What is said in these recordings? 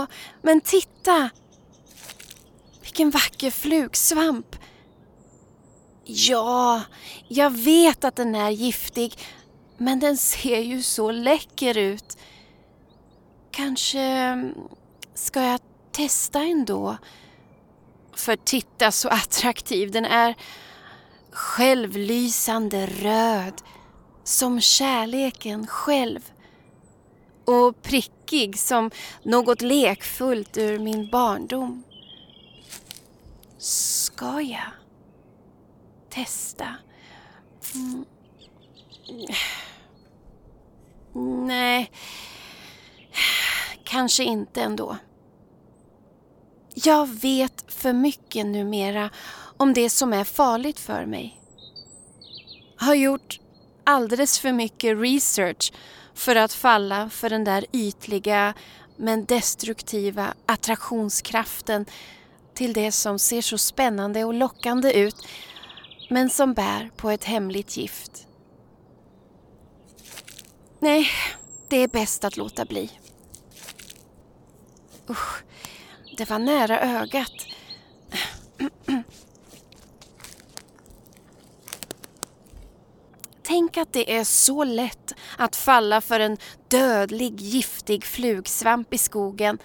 Åh, men titta! Vilken vacker flugsvamp! Ja, jag vet att den är giftig, men den ser ju så läcker ut. Kanske mm, ska jag testa ändå? För titta så attraktiv den är. Självlysande röd, som kärleken själv. Och prickig som något lekfullt ur min barndom. Ska jag testa? Mm. Nej, kanske inte ändå. Jag vet för mycket numera om det som är farligt för mig. Har gjort alldeles för mycket research för att falla för den där ytliga men destruktiva attraktionskraften till det som ser så spännande och lockande ut men som bär på ett hemligt gift. Nej, det är bäst att låta bli. Usch, det var nära ögat. Tänk att det är så lätt att falla för en dödlig, giftig flugsvamp i skogen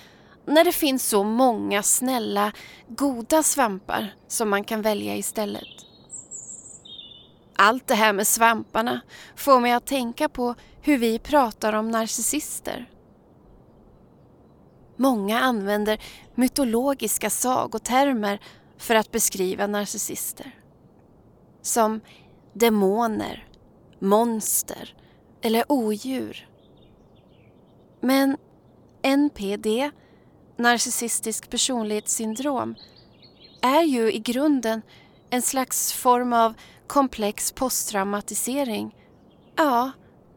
när det finns så många snälla, goda svampar som man kan välja istället. Allt det här med svamparna får mig att tänka på hur vi pratar om narcissister. Många använder mytologiska sagotermer för att beskriva narcissister. Som demoner, monster eller odjur. Men NPD, narcissistisk personlighetssyndrom, är ju i grunden en slags form av komplex posttraumatisering. Ja,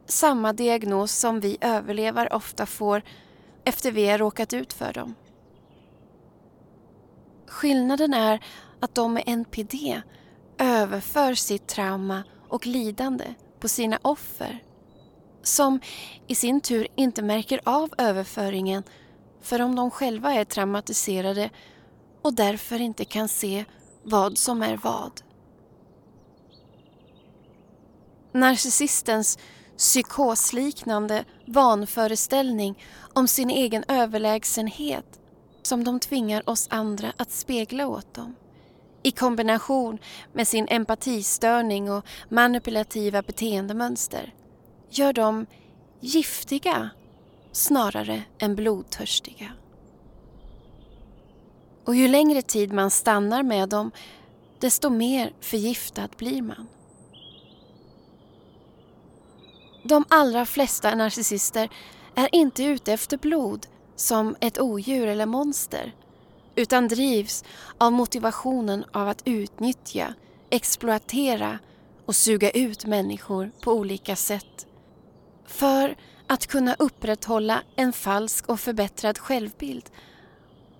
samma diagnos som vi överlevare ofta får efter vi har råkat ut för dem. Skillnaden är att de med NPD överför sitt trauma och lidande på sina offer som i sin tur inte märker av överföringen för om de själva är traumatiserade och därför inte kan se vad som är vad. Narcissistens psykosliknande vanföreställning om sin egen överlägsenhet som de tvingar oss andra att spegla åt dem. I kombination med sin empatistörning och manipulativa beteendemönster gör dem giftiga snarare än blodtörstiga. Och ju längre tid man stannar med dem desto mer förgiftad blir man. De allra flesta narcissister är inte ute efter blod som ett odjur eller monster utan drivs av motivationen av att utnyttja, exploatera och suga ut människor på olika sätt. För att kunna upprätthålla en falsk och förbättrad självbild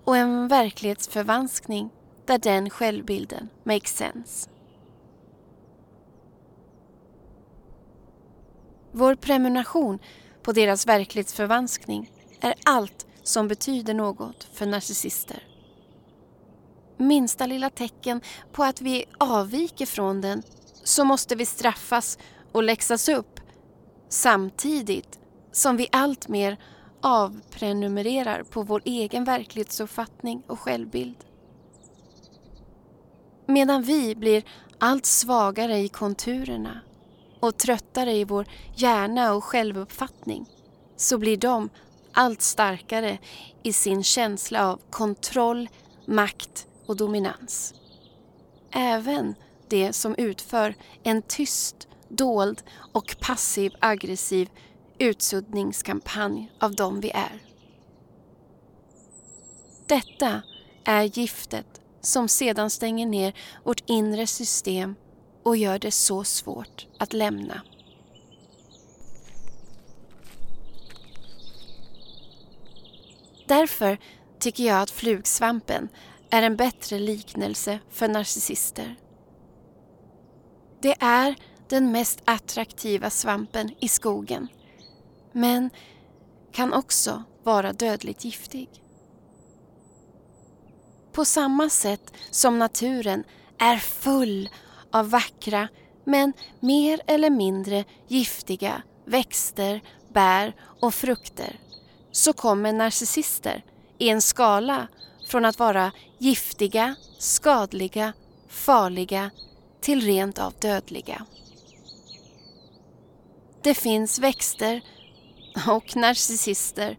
och en verklighetsförvanskning där den självbilden makes sense. Vår prenumeration på deras verklighetsförvanskning är allt som betyder något för narcissister. Minsta lilla tecken på att vi avviker från den så måste vi straffas och läxas upp samtidigt som vi alltmer avprenumererar på vår egen verklighetsuppfattning och självbild. Medan vi blir allt svagare i konturerna och tröttare i vår hjärna och självuppfattning så blir de allt starkare i sin känsla av kontroll, makt och dominans. Även det som utför en tyst, dold och passiv aggressiv utsuddningskampanj av dem vi är. Detta är giftet som sedan stänger ner vårt inre system och gör det så svårt att lämna. Därför tycker jag att flugsvampen är en bättre liknelse för narcissister. Det är den mest attraktiva svampen i skogen men kan också vara dödligt giftig. På samma sätt som naturen är full av vackra men mer eller mindre giftiga växter, bär och frukter så kommer narcissister i en skala från att vara giftiga, skadliga, farliga till rent av dödliga. Det finns växter och narcissister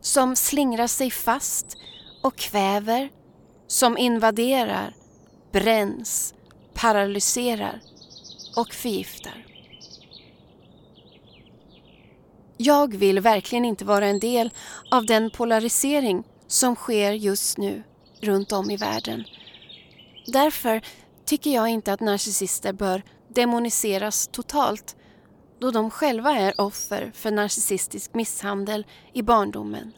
som slingrar sig fast och kväver, som invaderar, bränns, paralyserar och förgiftar. Jag vill verkligen inte vara en del av den polarisering som sker just nu runt om i världen. Därför tycker jag inte att narcissister bör demoniseras totalt då de själva är offer för narcissistisk misshandel i barndomen.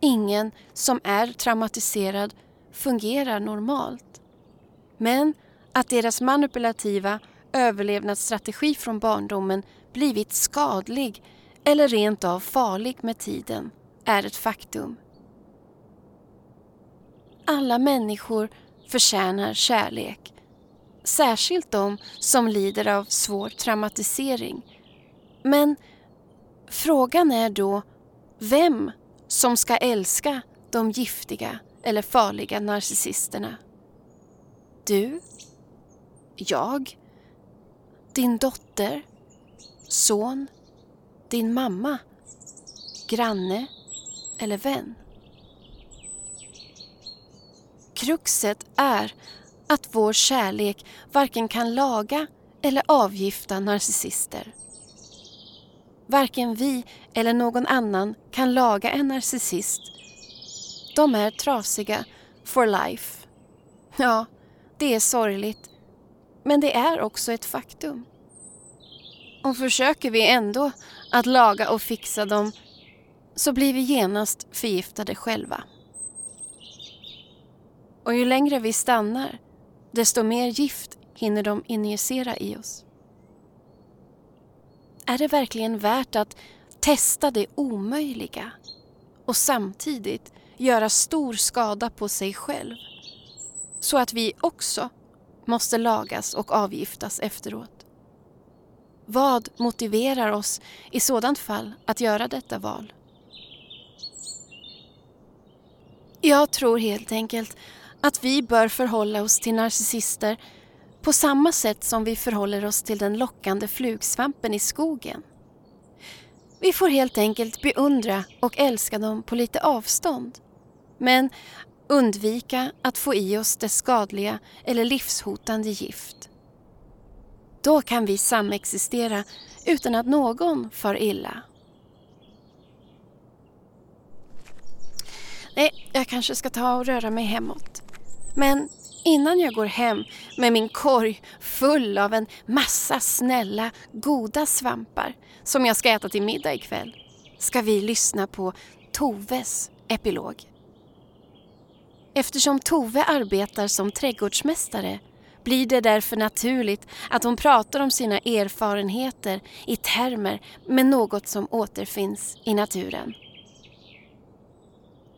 Ingen som är traumatiserad fungerar normalt. Men att deras manipulativa överlevnadsstrategi från barndomen blivit skadlig eller rent av farlig med tiden är ett faktum. Alla människor förtjänar kärlek. Särskilt de som lider av svår traumatisering. Men frågan är då vem som ska älska de giftiga eller farliga narcissisterna. Du? Jag? Din dotter? Son? Din mamma? Granne? Eller vän? Kruxet är att vår kärlek varken kan laga eller avgifta narcissister. Varken vi eller någon annan kan laga en narcissist. De är trasiga for life. Ja, det är sorgligt. Men det är också ett faktum. Och försöker vi ändå att laga och fixa dem så blir vi genast förgiftade själva. Och ju längre vi stannar, desto mer gift hinner de injicera i oss. Är det verkligen värt att testa det omöjliga och samtidigt göra stor skada på sig själv så att vi också måste lagas och avgiftas efteråt? Vad motiverar oss i sådant fall att göra detta val? Jag tror helt enkelt att vi bör förhålla oss till narcissister på samma sätt som vi förhåller oss till den lockande flugsvampen i skogen. Vi får helt enkelt beundra och älska dem på lite avstånd. Men undvika att få i oss det skadliga eller livshotande gift. Då kan vi samexistera utan att någon far illa. Nej, jag kanske ska ta och röra mig hemåt. Men innan jag går hem med min korg full av en massa snälla, goda svampar som jag ska äta till middag ikväll ska vi lyssna på Toves epilog. Eftersom Tove arbetar som trädgårdsmästare blir det därför naturligt att hon pratar om sina erfarenheter i termer med något som återfinns i naturen.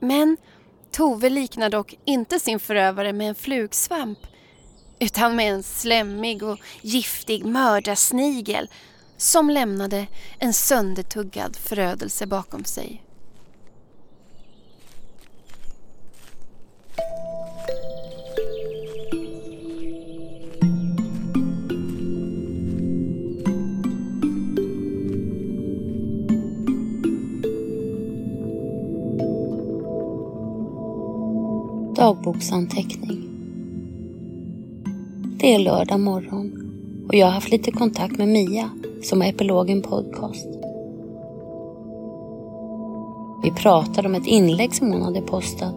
Men Tove liknar dock inte sin förövare med en flugsvamp utan med en slemmig och giftig mördarsnigel som lämnade en söndertuggad förödelse bakom sig. Dagboksanteckning. Det är lördag morgon och jag har haft lite kontakt med Mia som har Epilogen Podcast. Vi pratade om ett inlägg som hon hade postat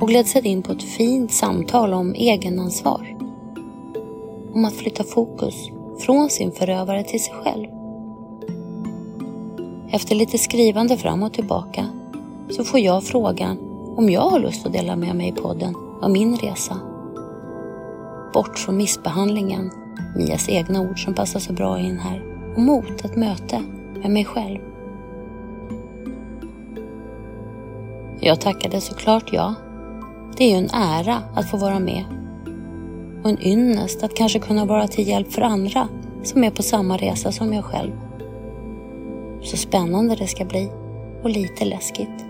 och gled sig in på ett fint samtal om egenansvar. Om att flytta fokus från sin förövare till sig själv. Efter lite skrivande fram och tillbaka så får jag frågan om jag har lust att dela med mig i podden av min resa. Bort från missbehandlingen, Mias egna ord som passar så bra in här, och mot ett möte med mig själv. Jag tackade såklart ja Det är ju en ära att få vara med. Och en ynnest att kanske kunna vara till hjälp för andra som är på samma resa som jag själv. Så spännande det ska bli och lite läskigt.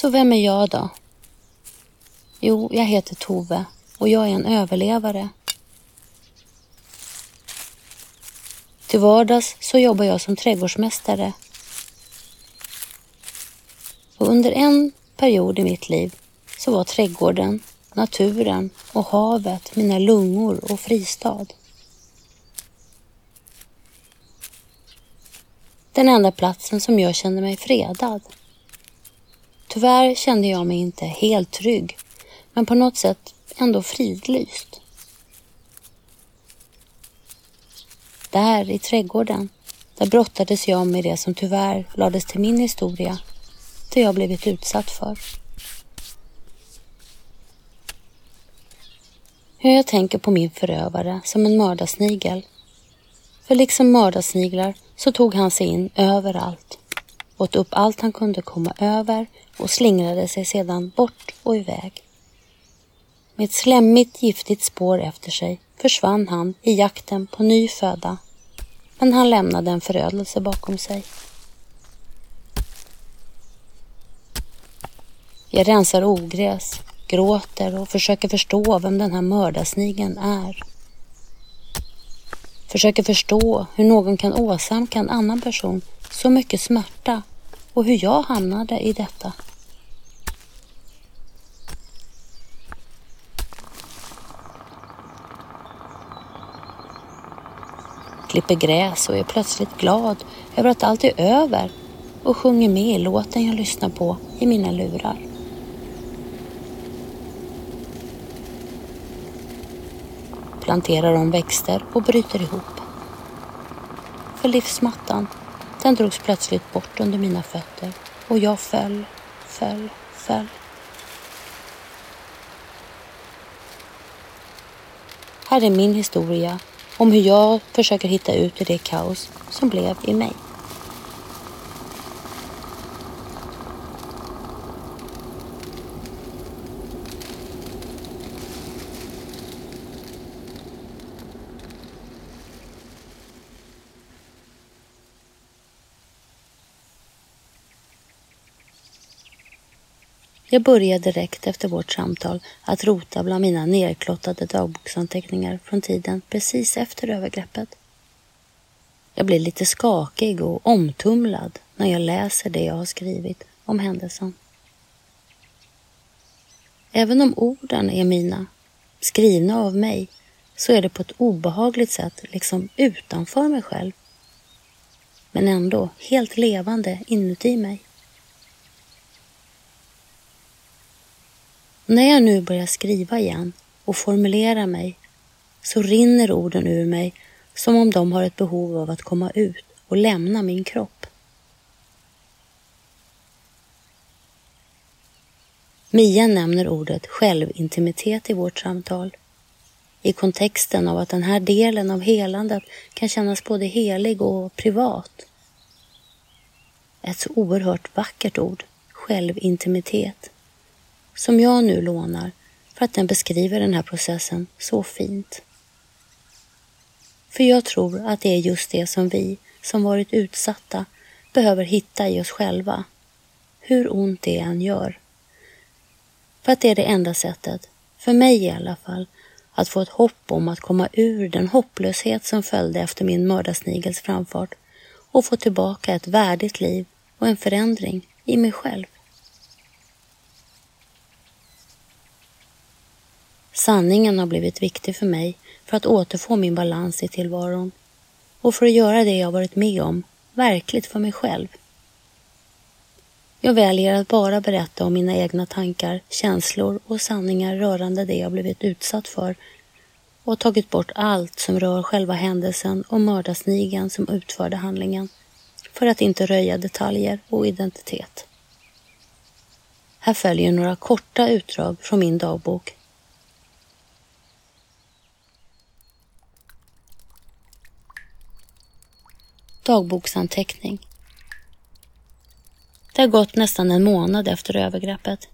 Så vem är jag då? Jo, jag heter Tove och jag är en överlevare. Till vardags så jobbar jag som trädgårdsmästare. Och under en period i mitt liv så var trädgården, naturen och havet mina lungor och fristad. Den enda platsen som jag kände mig fredad. Tyvärr kände jag mig inte helt trygg, men på något sätt ändå fridlyst. Där i trädgården, där brottades jag med det som tyvärr lades till min historia, det jag blivit utsatt för. Hur jag tänker på min förövare som en mördarsnigel. För liksom mördarsniglar så tog han sig in överallt, åt upp allt han kunde komma över och slingrade sig sedan bort och iväg. Med ett slemmigt, giftigt spår efter sig försvann han i jakten på ny föda. Men han lämnade en förödelse bakom sig. Jag rensar ogräs, gråter och försöker förstå vem den här mördarsnigen är. Försöker förstå hur någon kan åsamka en annan person så mycket smärta och hur jag hamnade i detta. Klipper gräs och är plötsligt glad över att allt är över och sjunger med i låten jag lyssnar på i mina lurar. Planterar om växter och bryter ihop. För livsmattan, den drogs plötsligt bort under mina fötter och jag föll, föll, föll. Här är min historia om hur jag försöker hitta ut ur det kaos som blev i mig. Jag började direkt efter vårt samtal att rota bland mina nerklottade dagboksanteckningar från tiden precis efter övergreppet. Jag blir lite skakig och omtumlad när jag läser det jag har skrivit om händelsen. Även om orden är mina, skrivna av mig, så är det på ett obehagligt sätt liksom utanför mig själv. Men ändå helt levande inuti mig. När jag nu börjar skriva igen och formulera mig så rinner orden ur mig som om de har ett behov av att komma ut och lämna min kropp. Mia nämner ordet självintimitet i vårt samtal i kontexten av att den här delen av helandet kan kännas både helig och privat. Ett så oerhört vackert ord, självintimitet som jag nu lånar för att den beskriver den här processen så fint. För jag tror att det är just det som vi som varit utsatta behöver hitta i oss själva, hur ont det än gör. För att det är det enda sättet, för mig i alla fall, att få ett hopp om att komma ur den hopplöshet som följde efter min mördarsnigels framfart och få tillbaka ett värdigt liv och en förändring i mig själv. Sanningen har blivit viktig för mig för att återfå min balans i tillvaron och för att göra det jag varit med om verkligt för mig själv. Jag väljer att bara berätta om mina egna tankar, känslor och sanningar rörande det jag blivit utsatt för och tagit bort allt som rör själva händelsen och mördarsnigen som utförde handlingen för att inte röja detaljer och identitet. Här följer några korta utdrag från min dagbok. Dagboksanteckning. Det har gått nästan en månad efter övergreppet.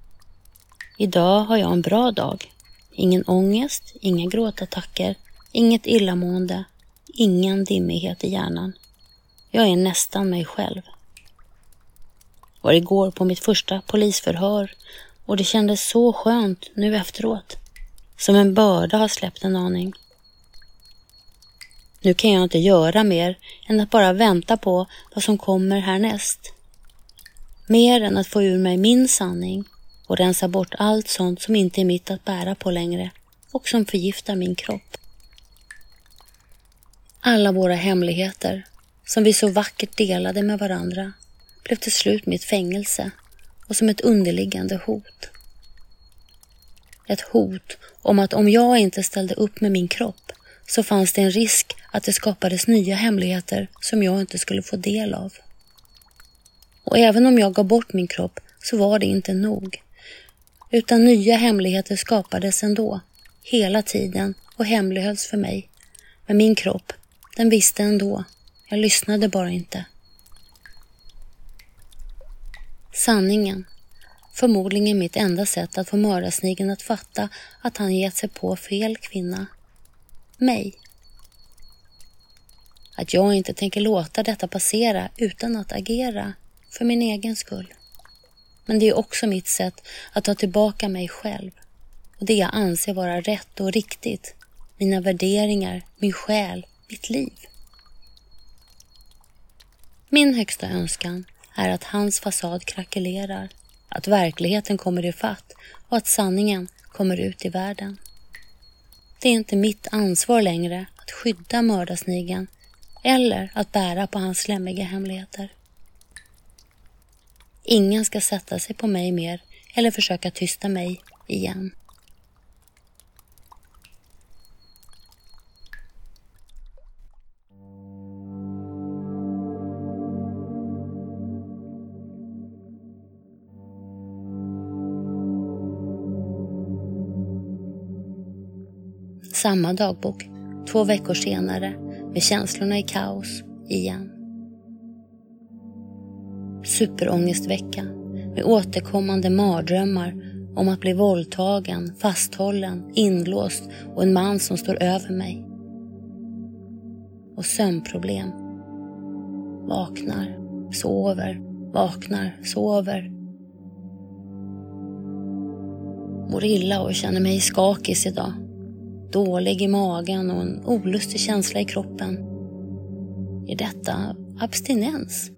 Idag har jag en bra dag. Ingen ångest, inga gråtattacker, inget illamående, ingen dimmighet i hjärnan. Jag är nästan mig själv. Var igår på mitt första polisförhör och det kändes så skönt nu efteråt. Som en börda har släppt en aning. Nu kan jag inte göra mer än att bara vänta på vad som kommer härnäst. Mer än att få ur mig min sanning och rensa bort allt sånt som inte är mitt att bära på längre och som förgiftar min kropp. Alla våra hemligheter som vi så vackert delade med varandra blev till slut mitt fängelse och som ett underliggande hot. Ett hot om att om jag inte ställde upp med min kropp så fanns det en risk att det skapades nya hemligheter som jag inte skulle få del av. Och även om jag gav bort min kropp så var det inte nog. Utan nya hemligheter skapades ändå, hela tiden och hemlighölls för mig. Men min kropp, den visste ändå. Jag lyssnade bara inte. Sanningen. Förmodligen mitt enda sätt att få mördarsnigeln att fatta att han gett sig på fel kvinna. Mig. Att jag inte tänker låta detta passera utan att agera för min egen skull. Men det är också mitt sätt att ta tillbaka mig själv och det jag anser vara rätt och riktigt. Mina värderingar, min själ, mitt liv. Min högsta önskan är att hans fasad krackelerar, att verkligheten kommer ifatt och att sanningen kommer ut i världen. Det är inte mitt ansvar längre att skydda mördarsnigeln eller att bära på hans slemmiga hemligheter. Ingen ska sätta sig på mig mer eller försöka tysta mig igen. Samma dagbok, två veckor senare, med känslorna i kaos igen. Superångestvecka med återkommande mardrömmar om att bli våldtagen, fasthållen, inlåst och en man som står över mig. Och sömnproblem. Vaknar, sover, vaknar, sover. Mår illa och känner mig skakig idag dålig i magen och en olustig känsla i kroppen. Är detta abstinens?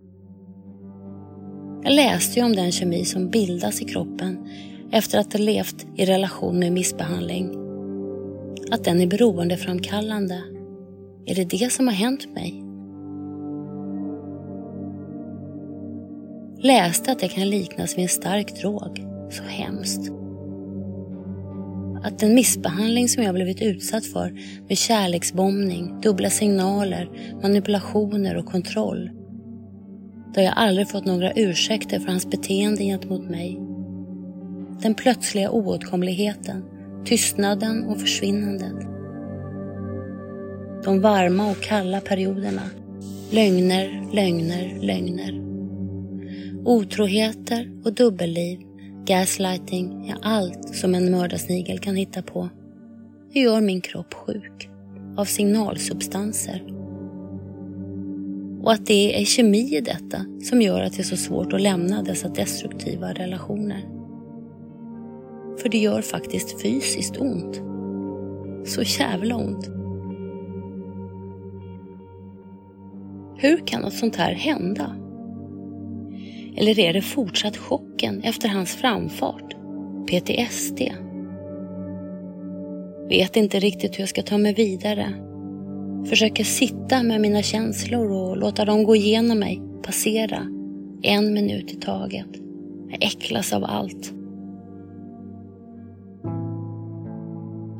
Jag läste ju om den kemi som bildas i kroppen efter att ha levt i relation med missbehandling. Att den är beroendeframkallande. Är det det som har hänt mig? Läste att det kan liknas vid en stark drog. Så hemskt att den missbehandling som jag blivit utsatt för med kärleksbombning, dubbla signaler, manipulationer och kontroll. Då jag aldrig fått några ursäkter för hans beteende gentemot mig. Den plötsliga oåtkomligheten, tystnaden och försvinnandet. De varma och kalla perioderna. Lögner, lögner, lögner. Otroheter och dubbelliv gaslighting, är allt som en mördarsnigel kan hitta på. Det gör min kropp sjuk av signalsubstanser. Och att det är kemi i detta som gör att det är så svårt att lämna dessa destruktiva relationer. För det gör faktiskt fysiskt ont. Så jävla ont. Hur kan något sånt här hända? Eller är det fortsatt chocken efter hans framfart? PTSD? Vet inte riktigt hur jag ska ta mig vidare. Försöker sitta med mina känslor och låta dem gå igenom mig, passera. En minut i taget. Jag äcklas av allt.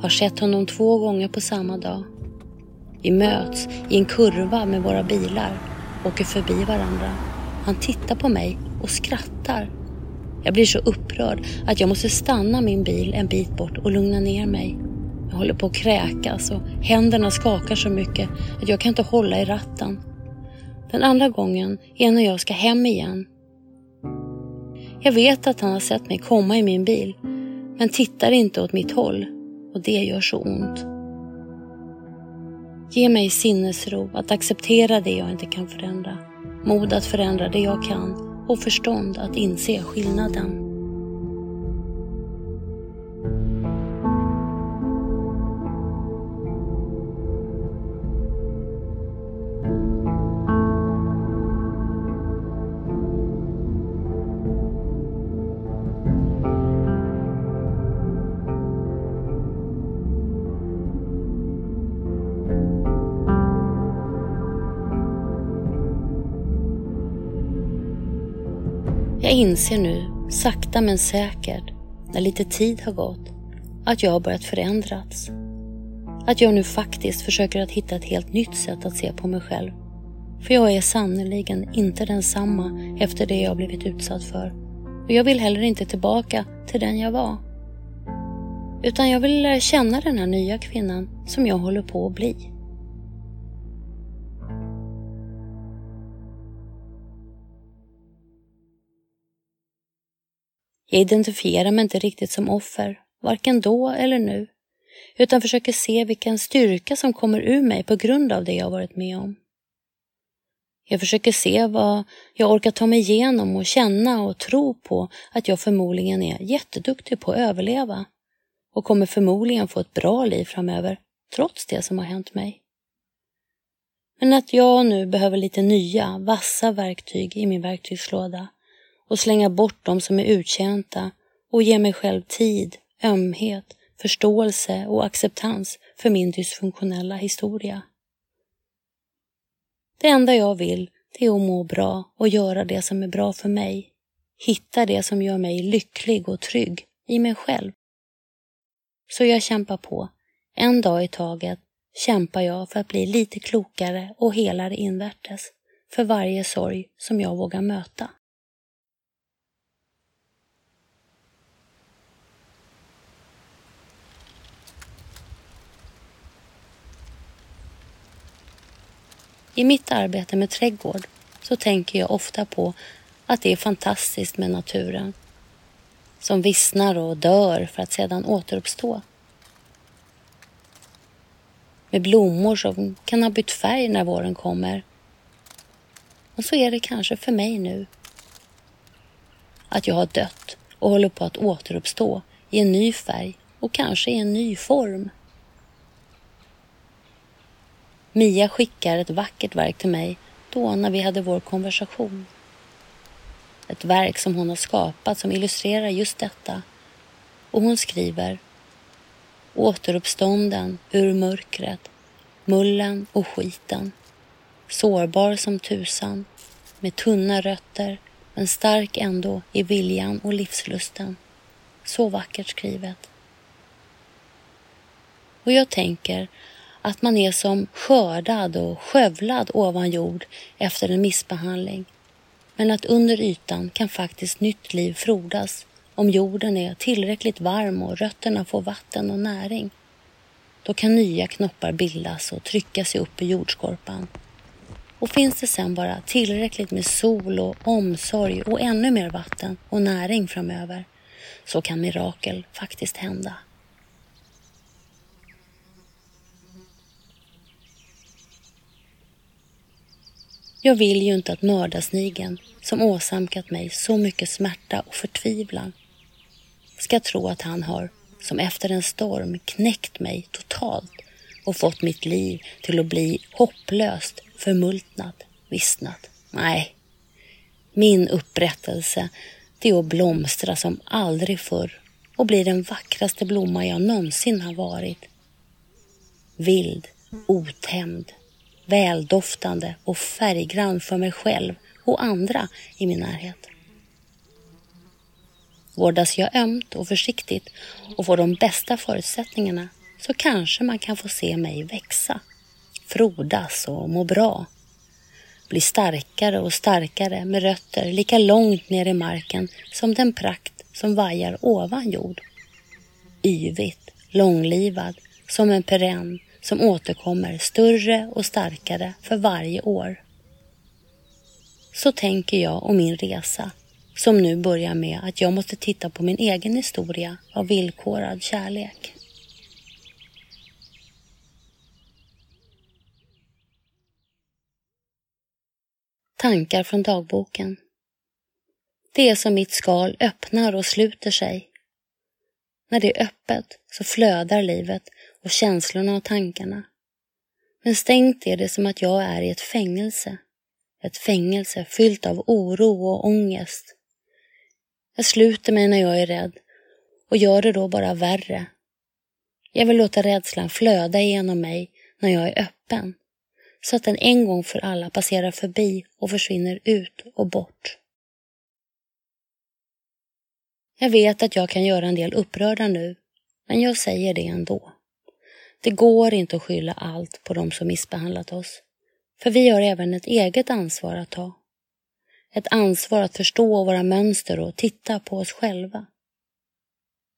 Har sett honom två gånger på samma dag. Vi möts i en kurva med våra bilar, åker förbi varandra. Han tittar på mig och skrattar. Jag blir så upprörd att jag måste stanna min bil en bit bort och lugna ner mig. Jag håller på att kräkas och händerna skakar så mycket att jag kan inte hålla i ratten. Den andra gången är när jag ska hem igen. Jag vet att han har sett mig komma i min bil men tittar inte åt mitt håll och det gör så ont. Ge mig sinnesro att acceptera det jag inte kan förändra, mod att förändra det jag kan och förstånd att inse skillnaden. Inser nu, sakta men säkert, när lite tid har gått, att jag har börjat förändrats. Att jag nu faktiskt försöker att hitta ett helt nytt sätt att se på mig själv. För jag är sannerligen inte densamma efter det jag blivit utsatt för. Och jag vill heller inte tillbaka till den jag var. Utan jag vill lära känna den här nya kvinnan som jag håller på att bli. Jag identifierar mig inte riktigt som offer, varken då eller nu, utan försöker se vilken styrka som kommer ur mig på grund av det jag varit med om. Jag försöker se vad jag orkar ta mig igenom och känna och tro på att jag förmodligen är jätteduktig på att överleva och kommer förmodligen få ett bra liv framöver, trots det som har hänt mig. Men att jag nu behöver lite nya, vassa verktyg i min verktygslåda och slänga bort de som är uttjänta och ge mig själv tid, ömhet, förståelse och acceptans för min dysfunktionella historia. Det enda jag vill det är att må bra och göra det som är bra för mig. Hitta det som gör mig lycklig och trygg i mig själv. Så jag kämpar på. En dag i taget kämpar jag för att bli lite klokare och helare invärtes för varje sorg som jag vågar möta. I mitt arbete med trädgård så tänker jag ofta på att det är fantastiskt med naturen som vissnar och dör för att sedan återuppstå. Med blommor som kan ha bytt färg när våren kommer. Och så är det kanske för mig nu. Att jag har dött och håller på att återuppstå i en ny färg och kanske i en ny form. Mia skickar ett vackert verk till mig då när vi hade vår konversation. Ett verk som hon har skapat som illustrerar just detta. Och hon skriver Återuppstånden ur mörkret, mullen och skiten. Sårbar som tusan, med tunna rötter men stark ändå i viljan och livslusten. Så vackert skrivet. Och jag tänker att man är som skördad och skövlad ovan jord efter en missbehandling. Men att under ytan kan faktiskt nytt liv frodas om jorden är tillräckligt varm och rötterna får vatten och näring. Då kan nya knoppar bildas och trycka sig upp i jordskorpan. Och finns det sen bara tillräckligt med sol och omsorg och ännu mer vatten och näring framöver så kan mirakel faktiskt hända. Jag vill ju inte att mördarsnigen, som åsamkat mig så mycket smärta och förtvivlan, ska tro att han har, som efter en storm, knäckt mig totalt och fått mitt liv till att bli hopplöst förmultnat, vissnat. Nej, min upprättelse, det är att blomstra som aldrig förr och bli den vackraste blomma jag någonsin har varit. Vild, otämjd, väldoftande och färggrann för mig själv och andra i min närhet. Vårdas jag ömt och försiktigt och får de bästa förutsättningarna så kanske man kan få se mig växa, frodas och må bra. Bli starkare och starkare med rötter lika långt ner i marken som den prakt som vajar ovan jord. Yvigt, långlivad, som en perenn som återkommer större och starkare för varje år. Så tänker jag om min resa som nu börjar med att jag måste titta på min egen historia av villkorad kärlek. Tankar från dagboken. Det är som mitt skal öppnar och sluter sig. När det är öppet så flödar livet och känslorna och tankarna. Men stängt är det som att jag är i ett fängelse. Ett fängelse fyllt av oro och ångest. Jag sluter mig när jag är rädd och gör det då bara värre. Jag vill låta rädslan flöda igenom mig när jag är öppen så att den en gång för alla passerar förbi och försvinner ut och bort. Jag vet att jag kan göra en del upprörda nu, men jag säger det ändå. Det går inte att skylla allt på de som missbehandlat oss, för vi har även ett eget ansvar att ta. Ett ansvar att förstå våra mönster och titta på oss själva.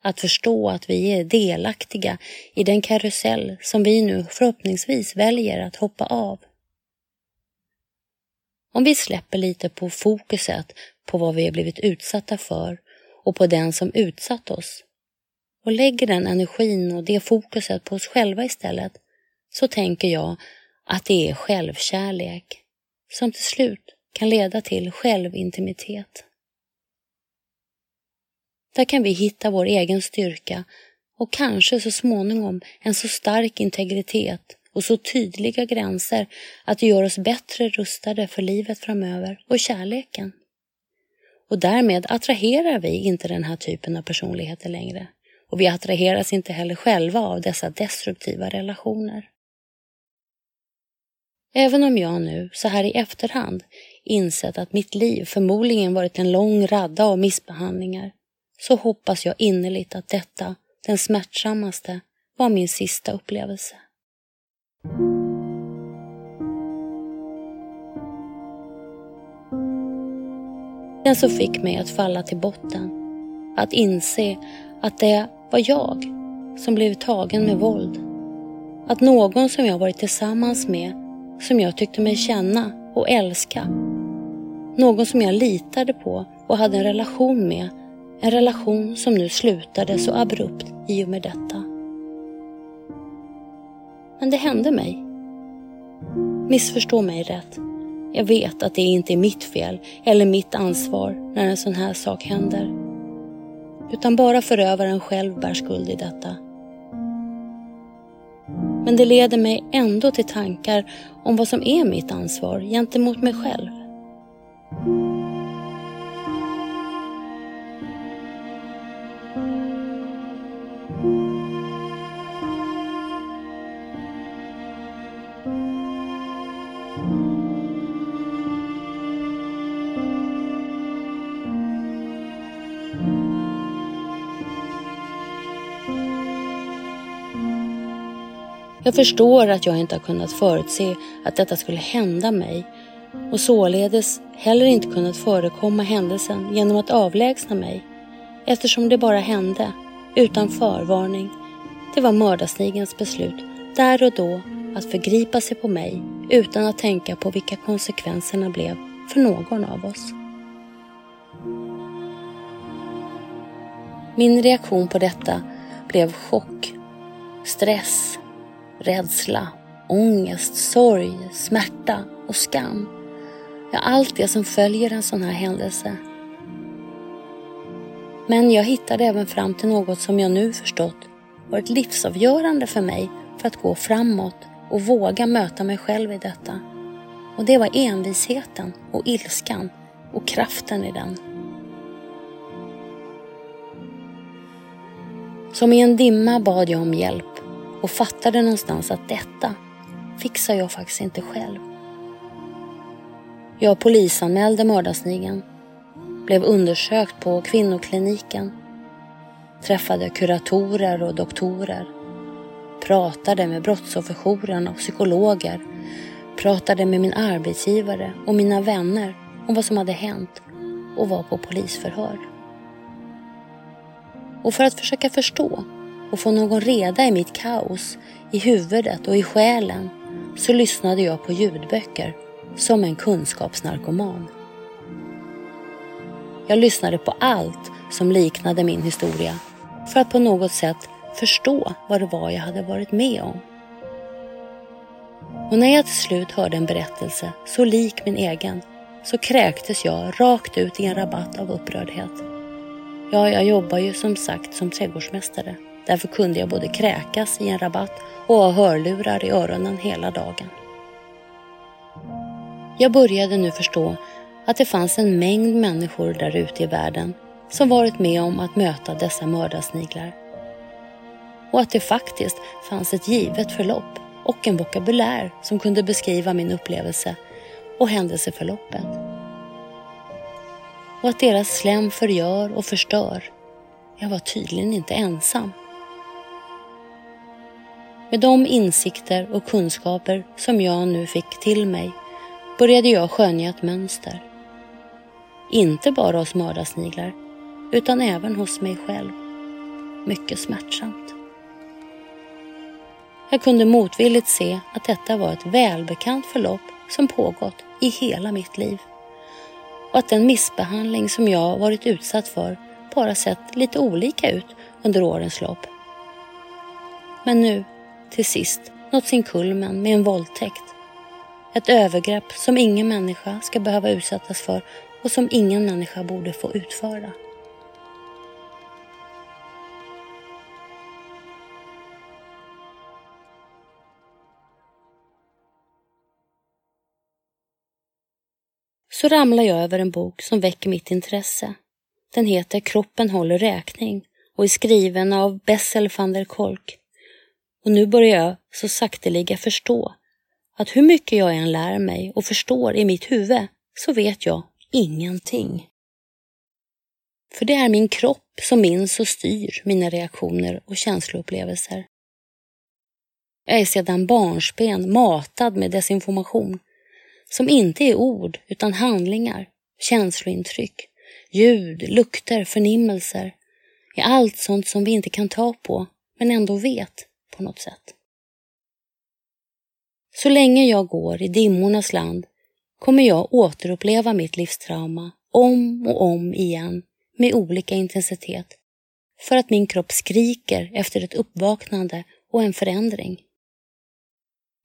Att förstå att vi är delaktiga i den karusell som vi nu förhoppningsvis väljer att hoppa av. Om vi släpper lite på fokuset på vad vi har blivit utsatta för och på den som utsatt oss och lägger den energin och det fokuset på oss själva istället så tänker jag att det är självkärlek som till slut kan leda till självintimitet. Där kan vi hitta vår egen styrka och kanske så småningom en så stark integritet och så tydliga gränser att det gör oss bättre rustade för livet framöver och kärleken. Och därmed attraherar vi inte den här typen av personligheter längre. Och vi attraheras inte heller själva av dessa destruktiva relationer. Även om jag nu, så här i efterhand, insett att mitt liv förmodligen varit en lång radda av missbehandlingar, så hoppas jag innerligt att detta, den smärtsammaste, var min sista upplevelse. Den som fick mig att falla till botten, att inse att det var jag som blev tagen med våld. Att någon som jag varit tillsammans med, som jag tyckte mig känna och älska, någon som jag litade på och hade en relation med, en relation som nu slutade så abrupt i och med detta. Men det hände mig. Missförstå mig rätt. Jag vet att det inte är mitt fel eller mitt ansvar när en sån här sak händer. Utan bara förövaren själv bär skuld i detta. Men det leder mig ändå till tankar om vad som är mitt ansvar gentemot mig själv. Jag förstår att jag inte har kunnat förutse att detta skulle hända mig och således heller inte kunnat förekomma händelsen genom att avlägsna mig eftersom det bara hände utan förvarning. Det var mördarsnigens beslut där och då att förgripa sig på mig utan att tänka på vilka konsekvenserna blev för någon av oss. Min reaktion på detta blev chock, stress rädsla, ångest, sorg, smärta och skam. Ja, allt det som följer en sån här händelse. Men jag hittade även fram till något som jag nu förstått varit livsavgörande för mig för att gå framåt och våga möta mig själv i detta. Och det var envisheten och ilskan och kraften i den. Som i en dimma bad jag om hjälp och fattade någonstans att detta fixar jag faktiskt inte själv. Jag polisanmälde mördarsnigeln, blev undersökt på kvinnokliniken, träffade kuratorer och doktorer, pratade med brottsofferjouren och psykologer, pratade med min arbetsgivare och mina vänner om vad som hade hänt och var på polisförhör. Och för att försöka förstå och få någon reda i mitt kaos, i huvudet och i själen, så lyssnade jag på ljudböcker som en kunskapsnarkoman. Jag lyssnade på allt som liknade min historia för att på något sätt förstå vad det var jag hade varit med om. Och när jag till slut hörde en berättelse så lik min egen så kräktes jag rakt ut i en rabatt av upprördhet. Ja, jag jobbar ju som sagt som trädgårdsmästare. Därför kunde jag både kräkas i en rabatt och ha hörlurar i öronen hela dagen. Jag började nu förstå att det fanns en mängd människor där ute i världen som varit med om att möta dessa mördarsniglar. Och att det faktiskt fanns ett givet förlopp och en vokabulär som kunde beskriva min upplevelse och händelseförloppet. Och att deras slem förgör och förstör. Jag var tydligen inte ensam. Med de insikter och kunskaper som jag nu fick till mig började jag skönja ett mönster. Inte bara hos mördarsniglar, utan även hos mig själv. Mycket smärtsamt. Jag kunde motvilligt se att detta var ett välbekant förlopp som pågått i hela mitt liv. Och att den missbehandling som jag varit utsatt för bara sett lite olika ut under årens lopp. Men nu, till sist, nått sin kulmen med en våldtäkt. Ett övergrepp som ingen människa ska behöva utsättas för och som ingen människa borde få utföra. så ramlar jag över en bok som väcker mitt intresse. Den heter Kroppen håller räkning och är skriven av Bessel van der Kolk. Och nu börjar jag så sakteliga förstå att hur mycket jag än lär mig och förstår i mitt huvud så vet jag ingenting. För det är min kropp som minns och styr mina reaktioner och känsloupplevelser. Jag är sedan barnsben matad med desinformation som inte är ord utan handlingar, känslointryck, ljud, lukter, förnimmelser. Är allt sånt som vi inte kan ta på men ändå vet på något sätt. Så länge jag går i dimmornas land kommer jag återuppleva mitt livstrauma om och om igen med olika intensitet för att min kropp skriker efter ett uppvaknande och en förändring.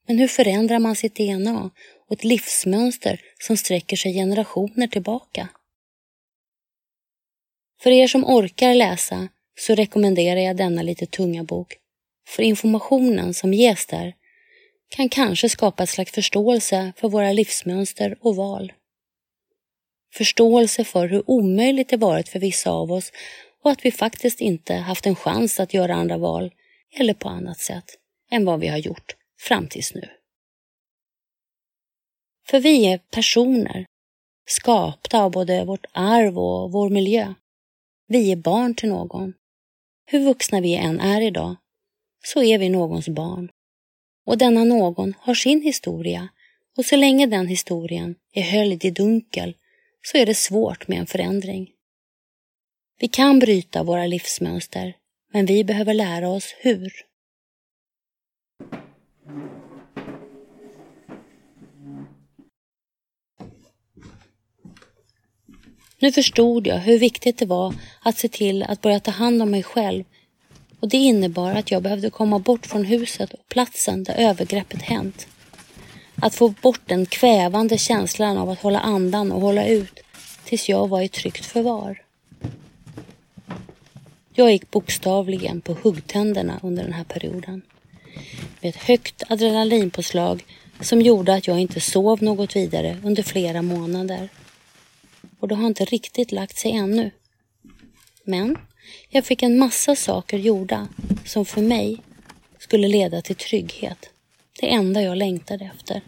Men hur förändrar man sitt DNA och ett livsmönster som sträcker sig generationer tillbaka? För er som orkar läsa så rekommenderar jag denna lite tunga bok. För informationen som ges där kan kanske skapa ett slags förståelse för våra livsmönster och val. Förståelse för hur omöjligt det varit för vissa av oss och att vi faktiskt inte haft en chans att göra andra val eller på annat sätt än vad vi har gjort fram tills nu. För vi är personer, skapta av både vårt arv och vår miljö. Vi är barn till någon. Hur vuxna vi än är idag, så är vi någons barn. Och denna någon har sin historia och så länge den historien är höljd i dunkel så är det svårt med en förändring. Vi kan bryta våra livsmönster, men vi behöver lära oss hur. Nu förstod jag hur viktigt det var att se till att börja ta hand om mig själv och det innebar att jag behövde komma bort från huset och platsen där övergreppet hänt. Att få bort den kvävande känslan av att hålla andan och hålla ut tills jag var i tryggt förvar. Jag gick bokstavligen på huggtänderna under den här perioden. Med ett högt adrenalinpåslag som gjorde att jag inte sov något vidare under flera månader och det har inte riktigt lagt sig ännu. Men jag fick en massa saker gjorda som för mig skulle leda till trygghet. Det enda jag längtade efter.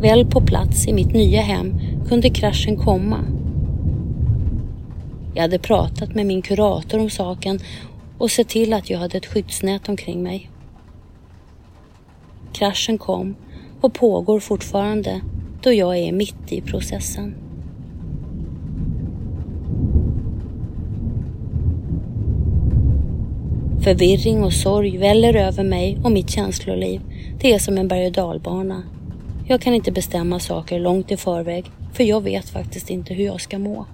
Väl på plats i mitt nya hem kunde kraschen komma. Jag hade pratat med min kurator om saken och sett till att jag hade ett skyddsnät omkring mig. Kraschen kom och pågår fortfarande då jag är mitt i processen. Förvirring och sorg väller över mig och mitt känsloliv. Det är som en berg och dalbana. Jag kan inte bestämma saker långt i förväg för jag vet faktiskt inte hur jag ska må.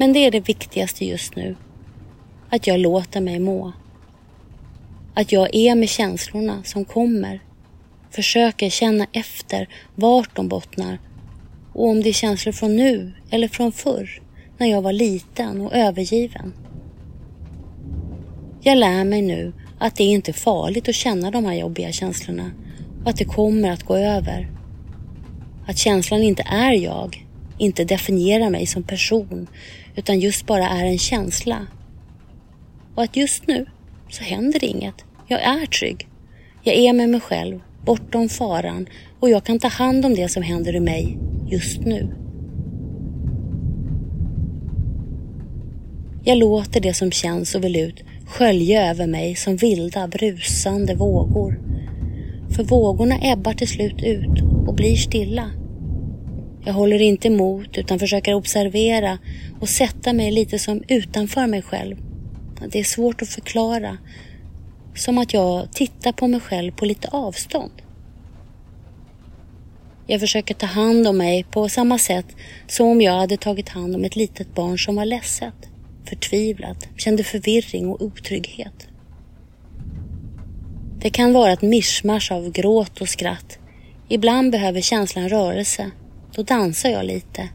Men det är det viktigaste just nu. Att jag låter mig må. Att jag är med känslorna som kommer. Försöker känna efter vart de bottnar och om det är känslor från nu eller från förr när jag var liten och övergiven. Jag lär mig nu att det är inte farligt att känna de här jobbiga känslorna och att det kommer att gå över. Att känslan inte är jag, inte definierar mig som person utan just bara är en känsla. Och att just nu så händer inget. Jag är trygg. Jag är med mig själv, bortom faran och jag kan ta hand om det som händer i mig just nu. Jag låter det som känns och vill ut skölja över mig som vilda brusande vågor. För vågorna ebbar till slut ut och blir stilla. Jag håller inte emot utan försöker observera och sätta mig lite som utanför mig själv. Det är svårt att förklara. Som att jag tittar på mig själv på lite avstånd. Jag försöker ta hand om mig på samma sätt som om jag hade tagit hand om ett litet barn som var ledset förtvivlat, kände förvirring och otrygghet. Det kan vara ett mischmasch av gråt och skratt. Ibland behöver känslan rörelse. Då dansar jag lite.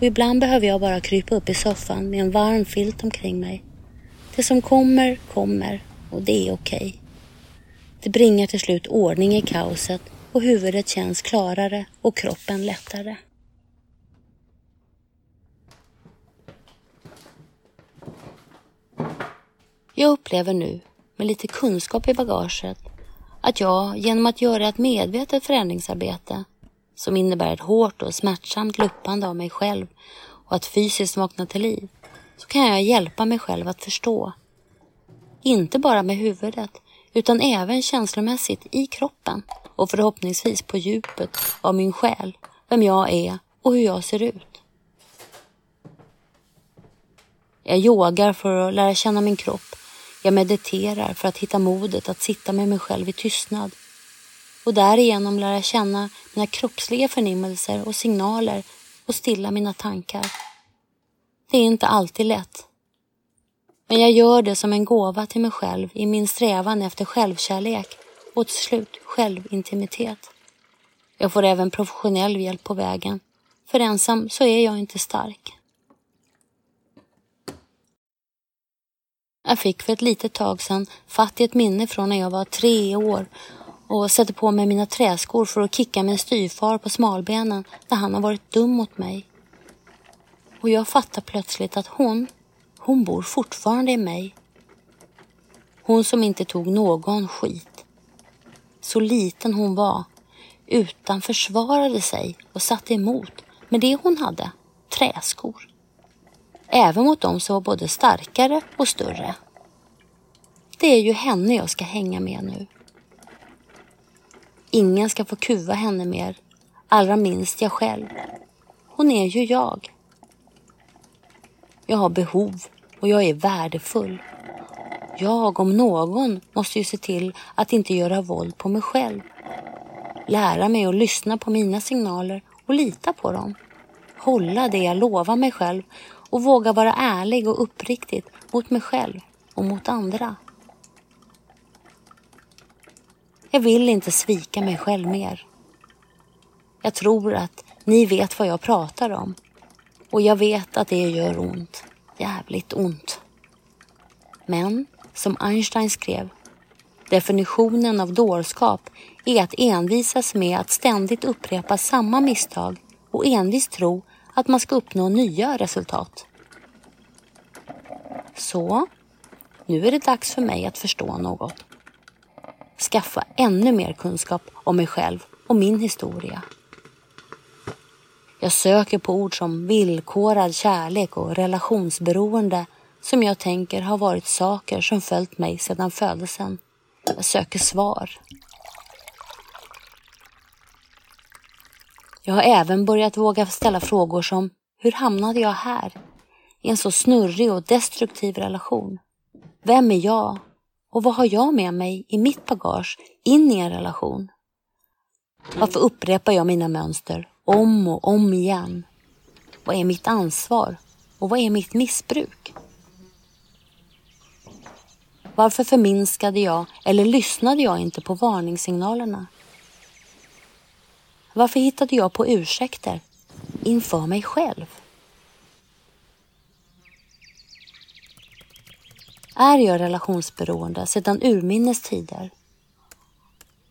Och ibland behöver jag bara krypa upp i soffan med en varm filt omkring mig. Det som kommer, kommer och det är okej. Okay. Det bringar till slut ordning i kaoset och huvudet känns klarare och kroppen lättare. Jag upplever nu, med lite kunskap i bagaget, att jag genom att göra ett medvetet förändringsarbete som innebär ett hårt och smärtsamt luppande av mig själv och att fysiskt vakna till liv, så kan jag hjälpa mig själv att förstå. Inte bara med huvudet, utan även känslomässigt i kroppen och förhoppningsvis på djupet av min själ, vem jag är och hur jag ser ut. Jag yogar för att lära känna min kropp. Jag mediterar för att hitta modet att sitta med mig själv i tystnad och därigenom lära känna mina kroppsliga förnimmelser och signaler och stilla mina tankar. Det är inte alltid lätt. Men jag gör det som en gåva till mig själv i min strävan efter självkärlek och till slut självintimitet. Jag får även professionell hjälp på vägen, för ensam så är jag inte stark. Jag fick för ett litet tag sedan fatt i ett minne från när jag var tre år och sätter på mig mina träskor för att kicka min styvfar på smalbenen när han har varit dum mot mig. Och jag fattar plötsligt att hon, hon bor fortfarande i mig. Hon som inte tog någon skit. Så liten hon var, utan försvarade sig och satte emot med det hon hade, träskor även mot dem som var både starkare och större. Det är ju henne jag ska hänga med nu. Ingen ska få kuva henne mer, allra minst jag själv. Hon är ju jag. Jag har behov och jag är värdefull. Jag om någon måste ju se till att inte göra våld på mig själv. Lära mig att lyssna på mina signaler och lita på dem. Hålla det jag lovar mig själv och våga vara ärlig och uppriktig mot mig själv och mot andra. Jag vill inte svika mig själv mer. Jag tror att ni vet vad jag pratar om och jag vet att det gör ont. Jävligt ont. Men, som Einstein skrev, definitionen av dårskap är att envisas med att ständigt upprepa samma misstag och envist tro att man ska uppnå nya resultat. Så, nu är det dags för mig att förstå något skaffa ännu mer kunskap om mig själv och min historia. Jag söker på ord som villkorad kärlek och relationsberoende som jag tänker har varit saker som följt mig sedan födelsen. Jag söker svar. Jag har även börjat våga ställa frågor som hur hamnade jag här? I en så snurrig och destruktiv relation. Vem är jag? Och vad har jag med mig i mitt bagage in i en relation? Varför upprepar jag mina mönster om och om igen? Vad är mitt ansvar? Och vad är mitt missbruk? Varför förminskade jag eller lyssnade jag inte på varningssignalerna? Varför hittade jag på ursäkter inför mig själv? Är jag relationsberoende sedan urminnes tider?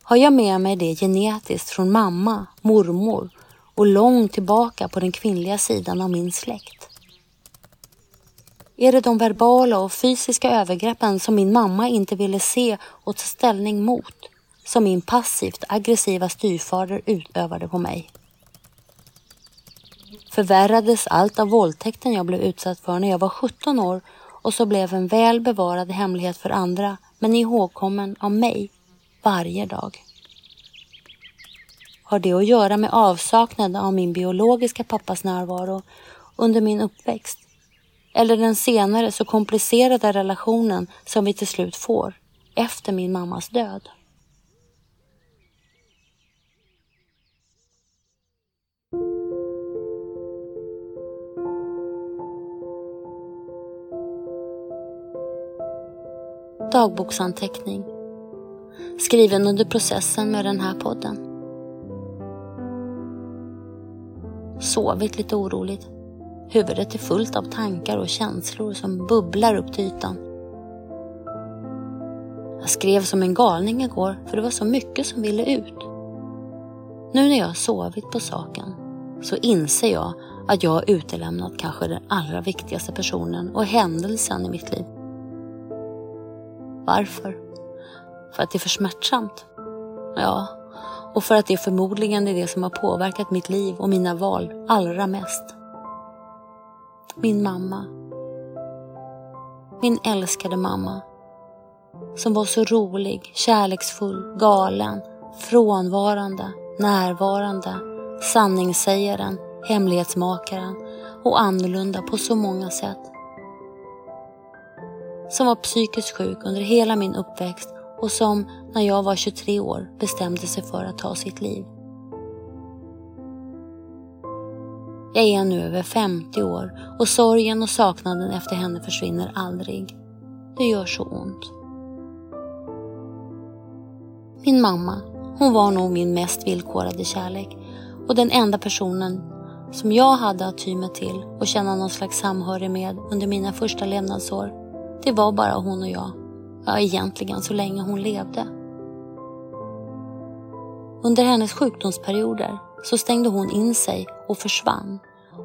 Har jag med mig det genetiskt från mamma, mormor och långt tillbaka på den kvinnliga sidan av min släkt? Är det de verbala och fysiska övergreppen som min mamma inte ville se och ta ställning mot som min passivt aggressiva styrfader utövade på mig? Förvärrades allt av våldtäkten jag blev utsatt för när jag var 17 år och så blev en väl bevarad hemlighet för andra men ihågkommen av mig varje dag. Har det att göra med avsaknaden av min biologiska pappas närvaro under min uppväxt? Eller den senare så komplicerade relationen som vi till slut får efter min mammas död? Dagboksanteckning skriven under processen med den här podden. Sovit lite oroligt. Huvudet är fullt av tankar och känslor som bubblar upp till ytan. Jag skrev som en galning igår för det var så mycket som ville ut. Nu när jag har sovit på saken så inser jag att jag har utelämnat kanske den allra viktigaste personen och händelsen i mitt liv. Varför? För att det är för smärtsamt? Ja, och för att det förmodligen är det som har påverkat mitt liv och mina val allra mest. Min mamma. Min älskade mamma. Som var så rolig, kärleksfull, galen, frånvarande, närvarande, sanningssägaren, hemlighetsmakaren och annorlunda på så många sätt som var psykiskt sjuk under hela min uppväxt och som när jag var 23 år bestämde sig för att ta sitt liv. Jag är nu över 50 år och sorgen och saknaden efter henne försvinner aldrig. Det gör så ont. Min mamma, hon var nog min mest villkorade kärlek och den enda personen som jag hade att ty mig till och känna någon slags samhörighet med under mina första levnadsår. Det var bara hon och jag. Ja, egentligen så länge hon levde. Under hennes sjukdomsperioder så stängde hon in sig och försvann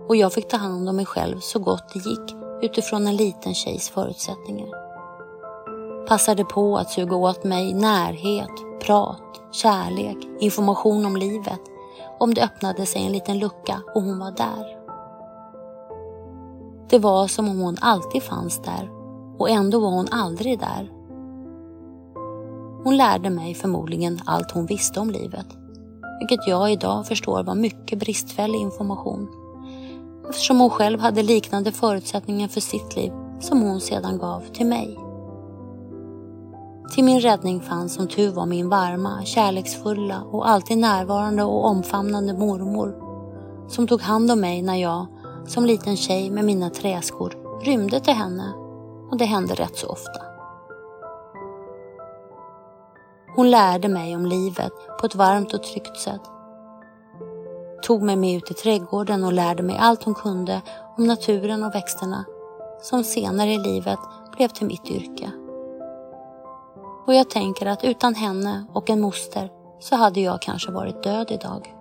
och jag fick ta hand om mig själv så gott det gick utifrån en liten tjejs förutsättningar. Passade på att suga åt mig närhet, prat, kärlek, information om livet om det öppnade sig en liten lucka och hon var där. Det var som om hon alltid fanns där och ändå var hon aldrig där. Hon lärde mig förmodligen allt hon visste om livet, vilket jag idag förstår var mycket bristfällig information eftersom hon själv hade liknande förutsättningar för sitt liv som hon sedan gav till mig. Till min räddning fanns som tur var min varma, kärleksfulla och alltid närvarande och omfamnande mormor som tog hand om mig när jag, som liten tjej med mina träskor, rymde till henne och det hände rätt så ofta. Hon lärde mig om livet på ett varmt och tryggt sätt. Tog mig med ut i trädgården och lärde mig allt hon kunde om naturen och växterna som senare i livet blev till mitt yrke. Och jag tänker att utan henne och en moster så hade jag kanske varit död idag.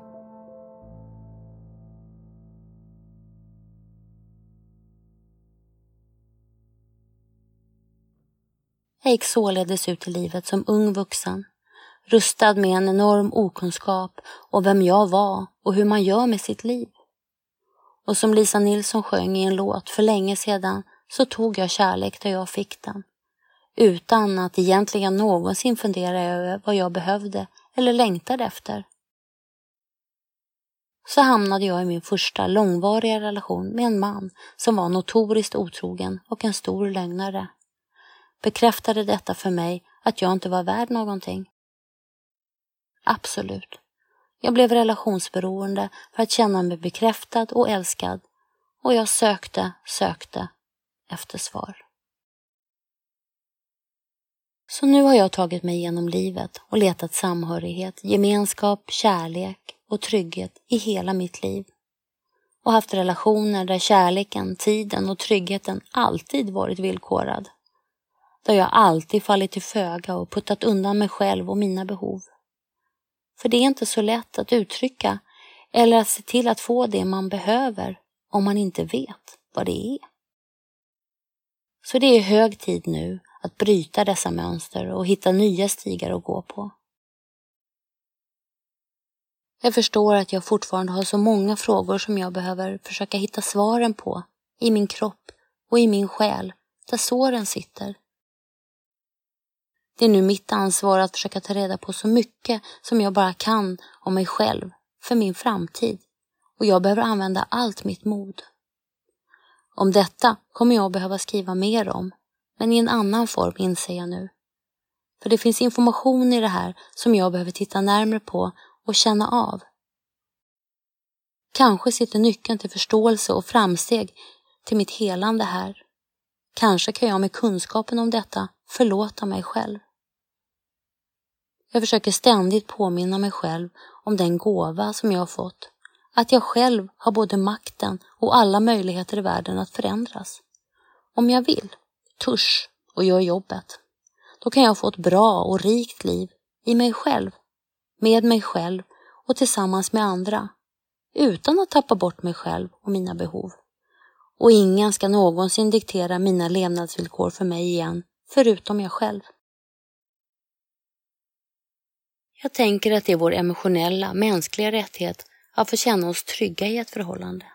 Jag gick således ut i livet som ung vuxen rustad med en enorm okunskap om vem jag var och hur man gör med sitt liv. Och som Lisa Nilsson sjöng i en låt för länge sedan så tog jag kärlek där jag fick den. Utan att egentligen någonsin fundera över vad jag behövde eller längtade efter. Så hamnade jag i min första långvariga relation med en man som var notoriskt otrogen och en stor lögnare. Bekräftade detta för mig att jag inte var värd någonting? Absolut. Jag blev relationsberoende för att känna mig bekräftad och älskad och jag sökte, sökte efter svar. Så nu har jag tagit mig igenom livet och letat samhörighet, gemenskap, kärlek och trygghet i hela mitt liv. Och haft relationer där kärleken, tiden och tryggheten alltid varit villkorad. Där jag alltid fallit till föga och puttat undan mig själv och mina behov. För det är inte så lätt att uttrycka eller att se till att få det man behöver om man inte vet vad det är. Så det är hög tid nu att bryta dessa mönster och hitta nya stigar att gå på. Jag förstår att jag fortfarande har så många frågor som jag behöver försöka hitta svaren på i min kropp och i min själ, där såren sitter. Det är nu mitt ansvar att försöka ta reda på så mycket som jag bara kan om mig själv, för min framtid. Och jag behöver använda allt mitt mod. Om detta kommer jag behöva skriva mer om, men i en annan form inser jag nu. För det finns information i det här som jag behöver titta närmre på och känna av. Kanske sitter nyckeln till förståelse och framsteg till mitt helande här. Kanske kan jag med kunskapen om detta förlåta mig själv. Jag försöker ständigt påminna mig själv om den gåva som jag har fått. Att jag själv har både makten och alla möjligheter i världen att förändras. Om jag vill, törs och gör jobbet. Då kan jag få ett bra och rikt liv i mig själv, med mig själv och tillsammans med andra. Utan att tappa bort mig själv och mina behov. Och ingen ska någonsin diktera mina levnadsvillkor för mig igen, förutom jag själv. Jag tänker att det är vår emotionella, mänskliga rättighet att få känna oss trygga i ett förhållande.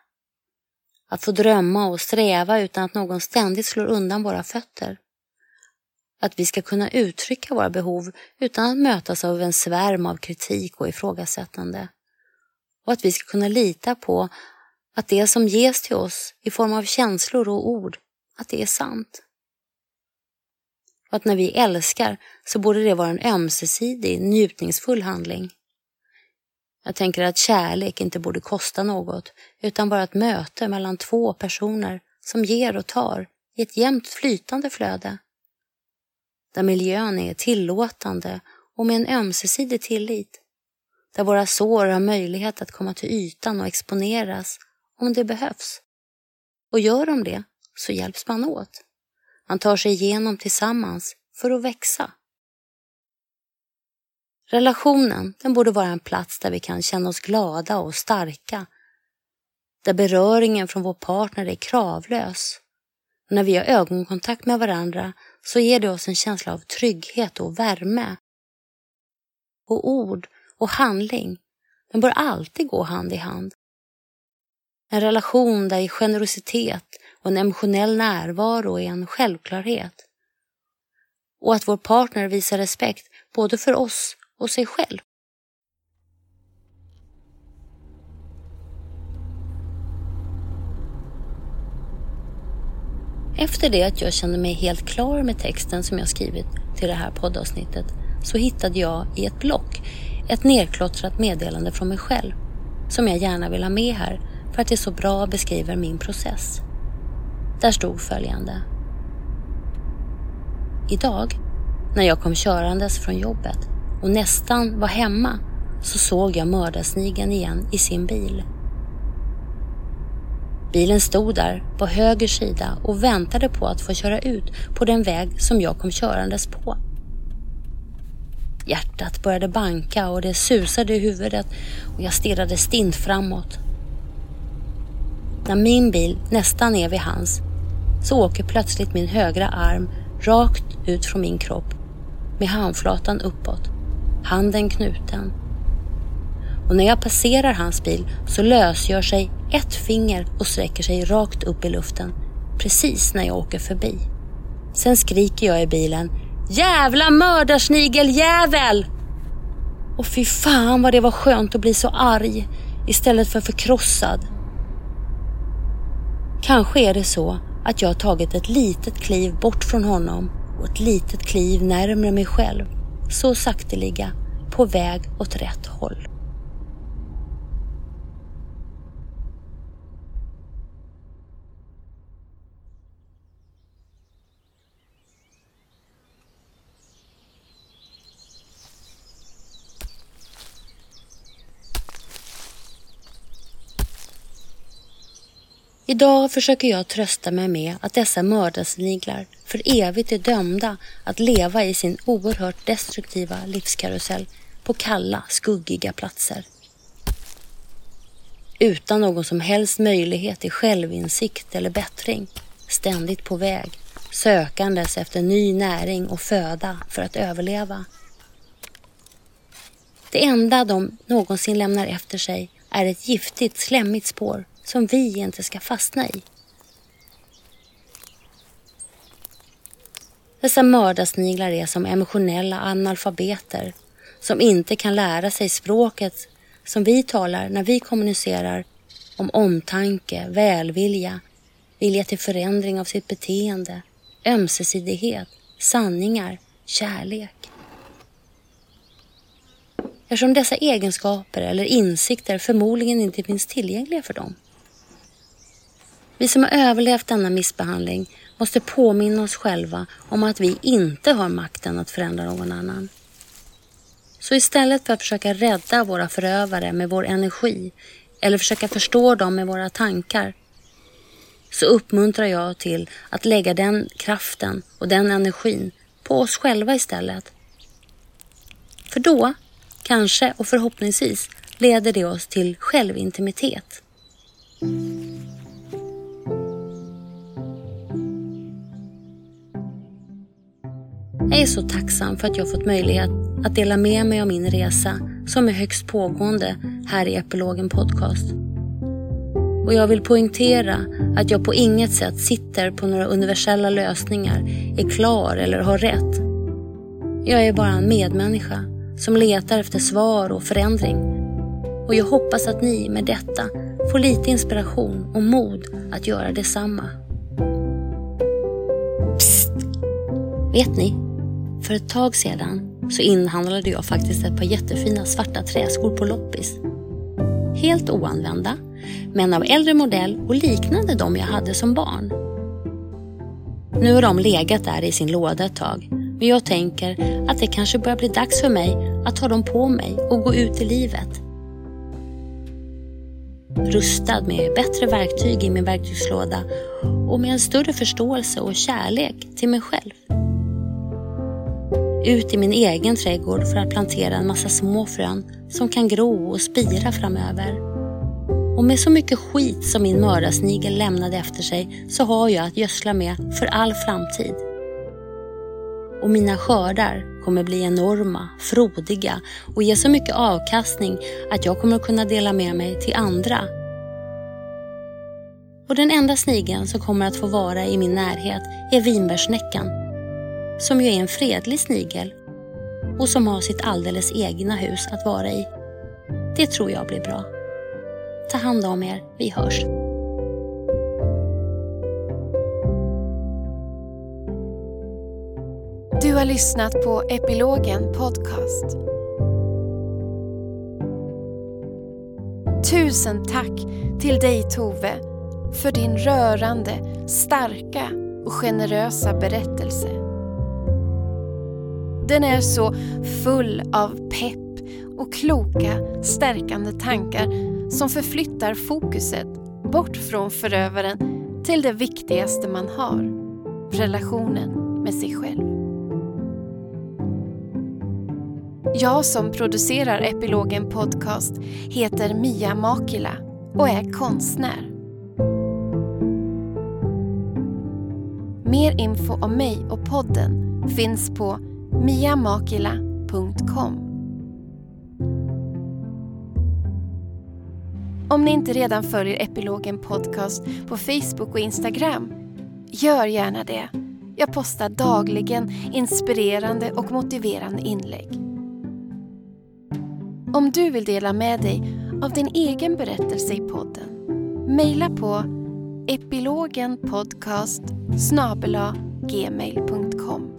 Att få drömma och sträva utan att någon ständigt slår undan våra fötter. Att vi ska kunna uttrycka våra behov utan att mötas av en svärm av kritik och ifrågasättande. Och att vi ska kunna lita på att det som ges till oss i form av känslor och ord, att det är sant. Och att när vi älskar så borde det vara en ömsesidig, njutningsfull handling. Jag tänker att kärlek inte borde kosta något utan vara ett möte mellan två personer som ger och tar i ett jämnt flytande flöde. Där miljön är tillåtande och med en ömsesidig tillit. Där våra sår har möjlighet att komma till ytan och exponeras om det behövs. Och gör de det så hjälps man åt. Man tar sig igenom tillsammans för att växa. Relationen den borde vara en plats där vi kan känna oss glada och starka. Där beröringen från vår partner är kravlös. Och när vi har ögonkontakt med varandra så ger det oss en känsla av trygghet och värme. Och ord och handling, den bör alltid gå hand i hand. En relation där generositet och en emotionell närvaro är en självklarhet. Och att vår partner visar respekt både för oss och sig själv. Efter det att jag kände mig helt klar med texten som jag skrivit till det här poddavsnittet så hittade jag i ett block ett nerklottrat meddelande från mig själv som jag gärna vill ha med här för att det så bra beskriver min process. Där stod följande. Idag, när jag kom körandes från jobbet och nästan var hemma så såg jag mördarsnigeln igen i sin bil. Bilen stod där på höger sida och väntade på att få köra ut på den väg som jag kom körandes på. Hjärtat började banka och det susade i huvudet och jag stirrade stint framåt. När min bil nästan är vid hans så åker plötsligt min högra arm rakt ut från min kropp med handflatan uppåt handen knuten. Och när jag passerar hans bil så lösgör sig ett finger och sträcker sig rakt upp i luften precis när jag åker förbi. Sen skriker jag i bilen Jävla mördarsnigeljävel! Och fy fan vad det var skönt att bli så arg istället för förkrossad. Kanske är det så att jag har tagit ett litet kliv bort från honom och ett litet kliv närmare mig själv. Så sakteliga, på väg åt rätt håll. Idag försöker jag trösta mig med att dessa mördarsniglar för evigt är dömda att leva i sin oerhört destruktiva livskarusell på kalla, skuggiga platser. Utan någon som helst möjlighet till självinsikt eller bättring. Ständigt på väg, sökandes efter ny näring och föda för att överleva. Det enda de någonsin lämnar efter sig är ett giftigt, slemmigt spår som vi inte ska fastna i. Dessa mördarsniglar är som emotionella analfabeter som inte kan lära sig språket som vi talar när vi kommunicerar om omtanke, välvilja, vilja till förändring av sitt beteende, ömsesidighet, sanningar, kärlek. Eftersom dessa egenskaper eller insikter förmodligen inte finns tillgängliga för dem. Vi som har överlevt denna missbehandling måste påminna oss själva om att vi inte har makten att förändra någon annan. Så istället för att försöka rädda våra förövare med vår energi eller försöka förstå dem med våra tankar så uppmuntrar jag till att lägga den kraften och den energin på oss själva istället. För då, kanske och förhoppningsvis, leder det oss till självintimitet. Jag är så tacksam för att jag fått möjlighet att dela med mig av min resa som är högst pågående här i Epilogen Podcast. Och jag vill poängtera att jag på inget sätt sitter på några universella lösningar, är klar eller har rätt. Jag är bara en medmänniska som letar efter svar och förändring. Och jag hoppas att ni med detta får lite inspiration och mod att göra detsamma. Psst! Vet ni? För ett tag sedan så inhandlade jag faktiskt ett par jättefina svarta träskor på loppis. Helt oanvända, men av äldre modell och liknande de jag hade som barn. Nu har de legat där i sin låda ett tag, men jag tänker att det kanske börjar bli dags för mig att ta dem på mig och gå ut i livet. Rustad med bättre verktyg i min verktygslåda och med en större förståelse och kärlek till mig själv ut i min egen trädgård för att plantera en massa små frön som kan gro och spira framöver. Och med så mycket skit som min mördarsnigel lämnade efter sig så har jag att gödsla med för all framtid. Och mina skördar kommer bli enorma, frodiga och ge så mycket avkastning att jag kommer kunna dela med mig till andra. Och den enda snigeln som kommer att få vara i min närhet är vinbärsnäckan som ju är en fredlig snigel och som har sitt alldeles egna hus att vara i. Det tror jag blir bra. Ta hand om er, vi hörs. Du har lyssnat på Epilogen Podcast. Tusen tack till dig Tove för din rörande, starka och generösa berättelse. Den är så full av pepp och kloka, stärkande tankar som förflyttar fokuset bort från förövaren till det viktigaste man har, relationen med sig själv. Jag som producerar Epilogen Podcast heter Mia Makila och är konstnär. Mer info om mig och podden finns på miamakila.com Om ni inte redan följer Epilogen Podcast på Facebook och Instagram, gör gärna det. Jag postar dagligen inspirerande och motiverande inlägg. Om du vill dela med dig av din egen berättelse i podden, mejla på epilogenpodcast gmail.com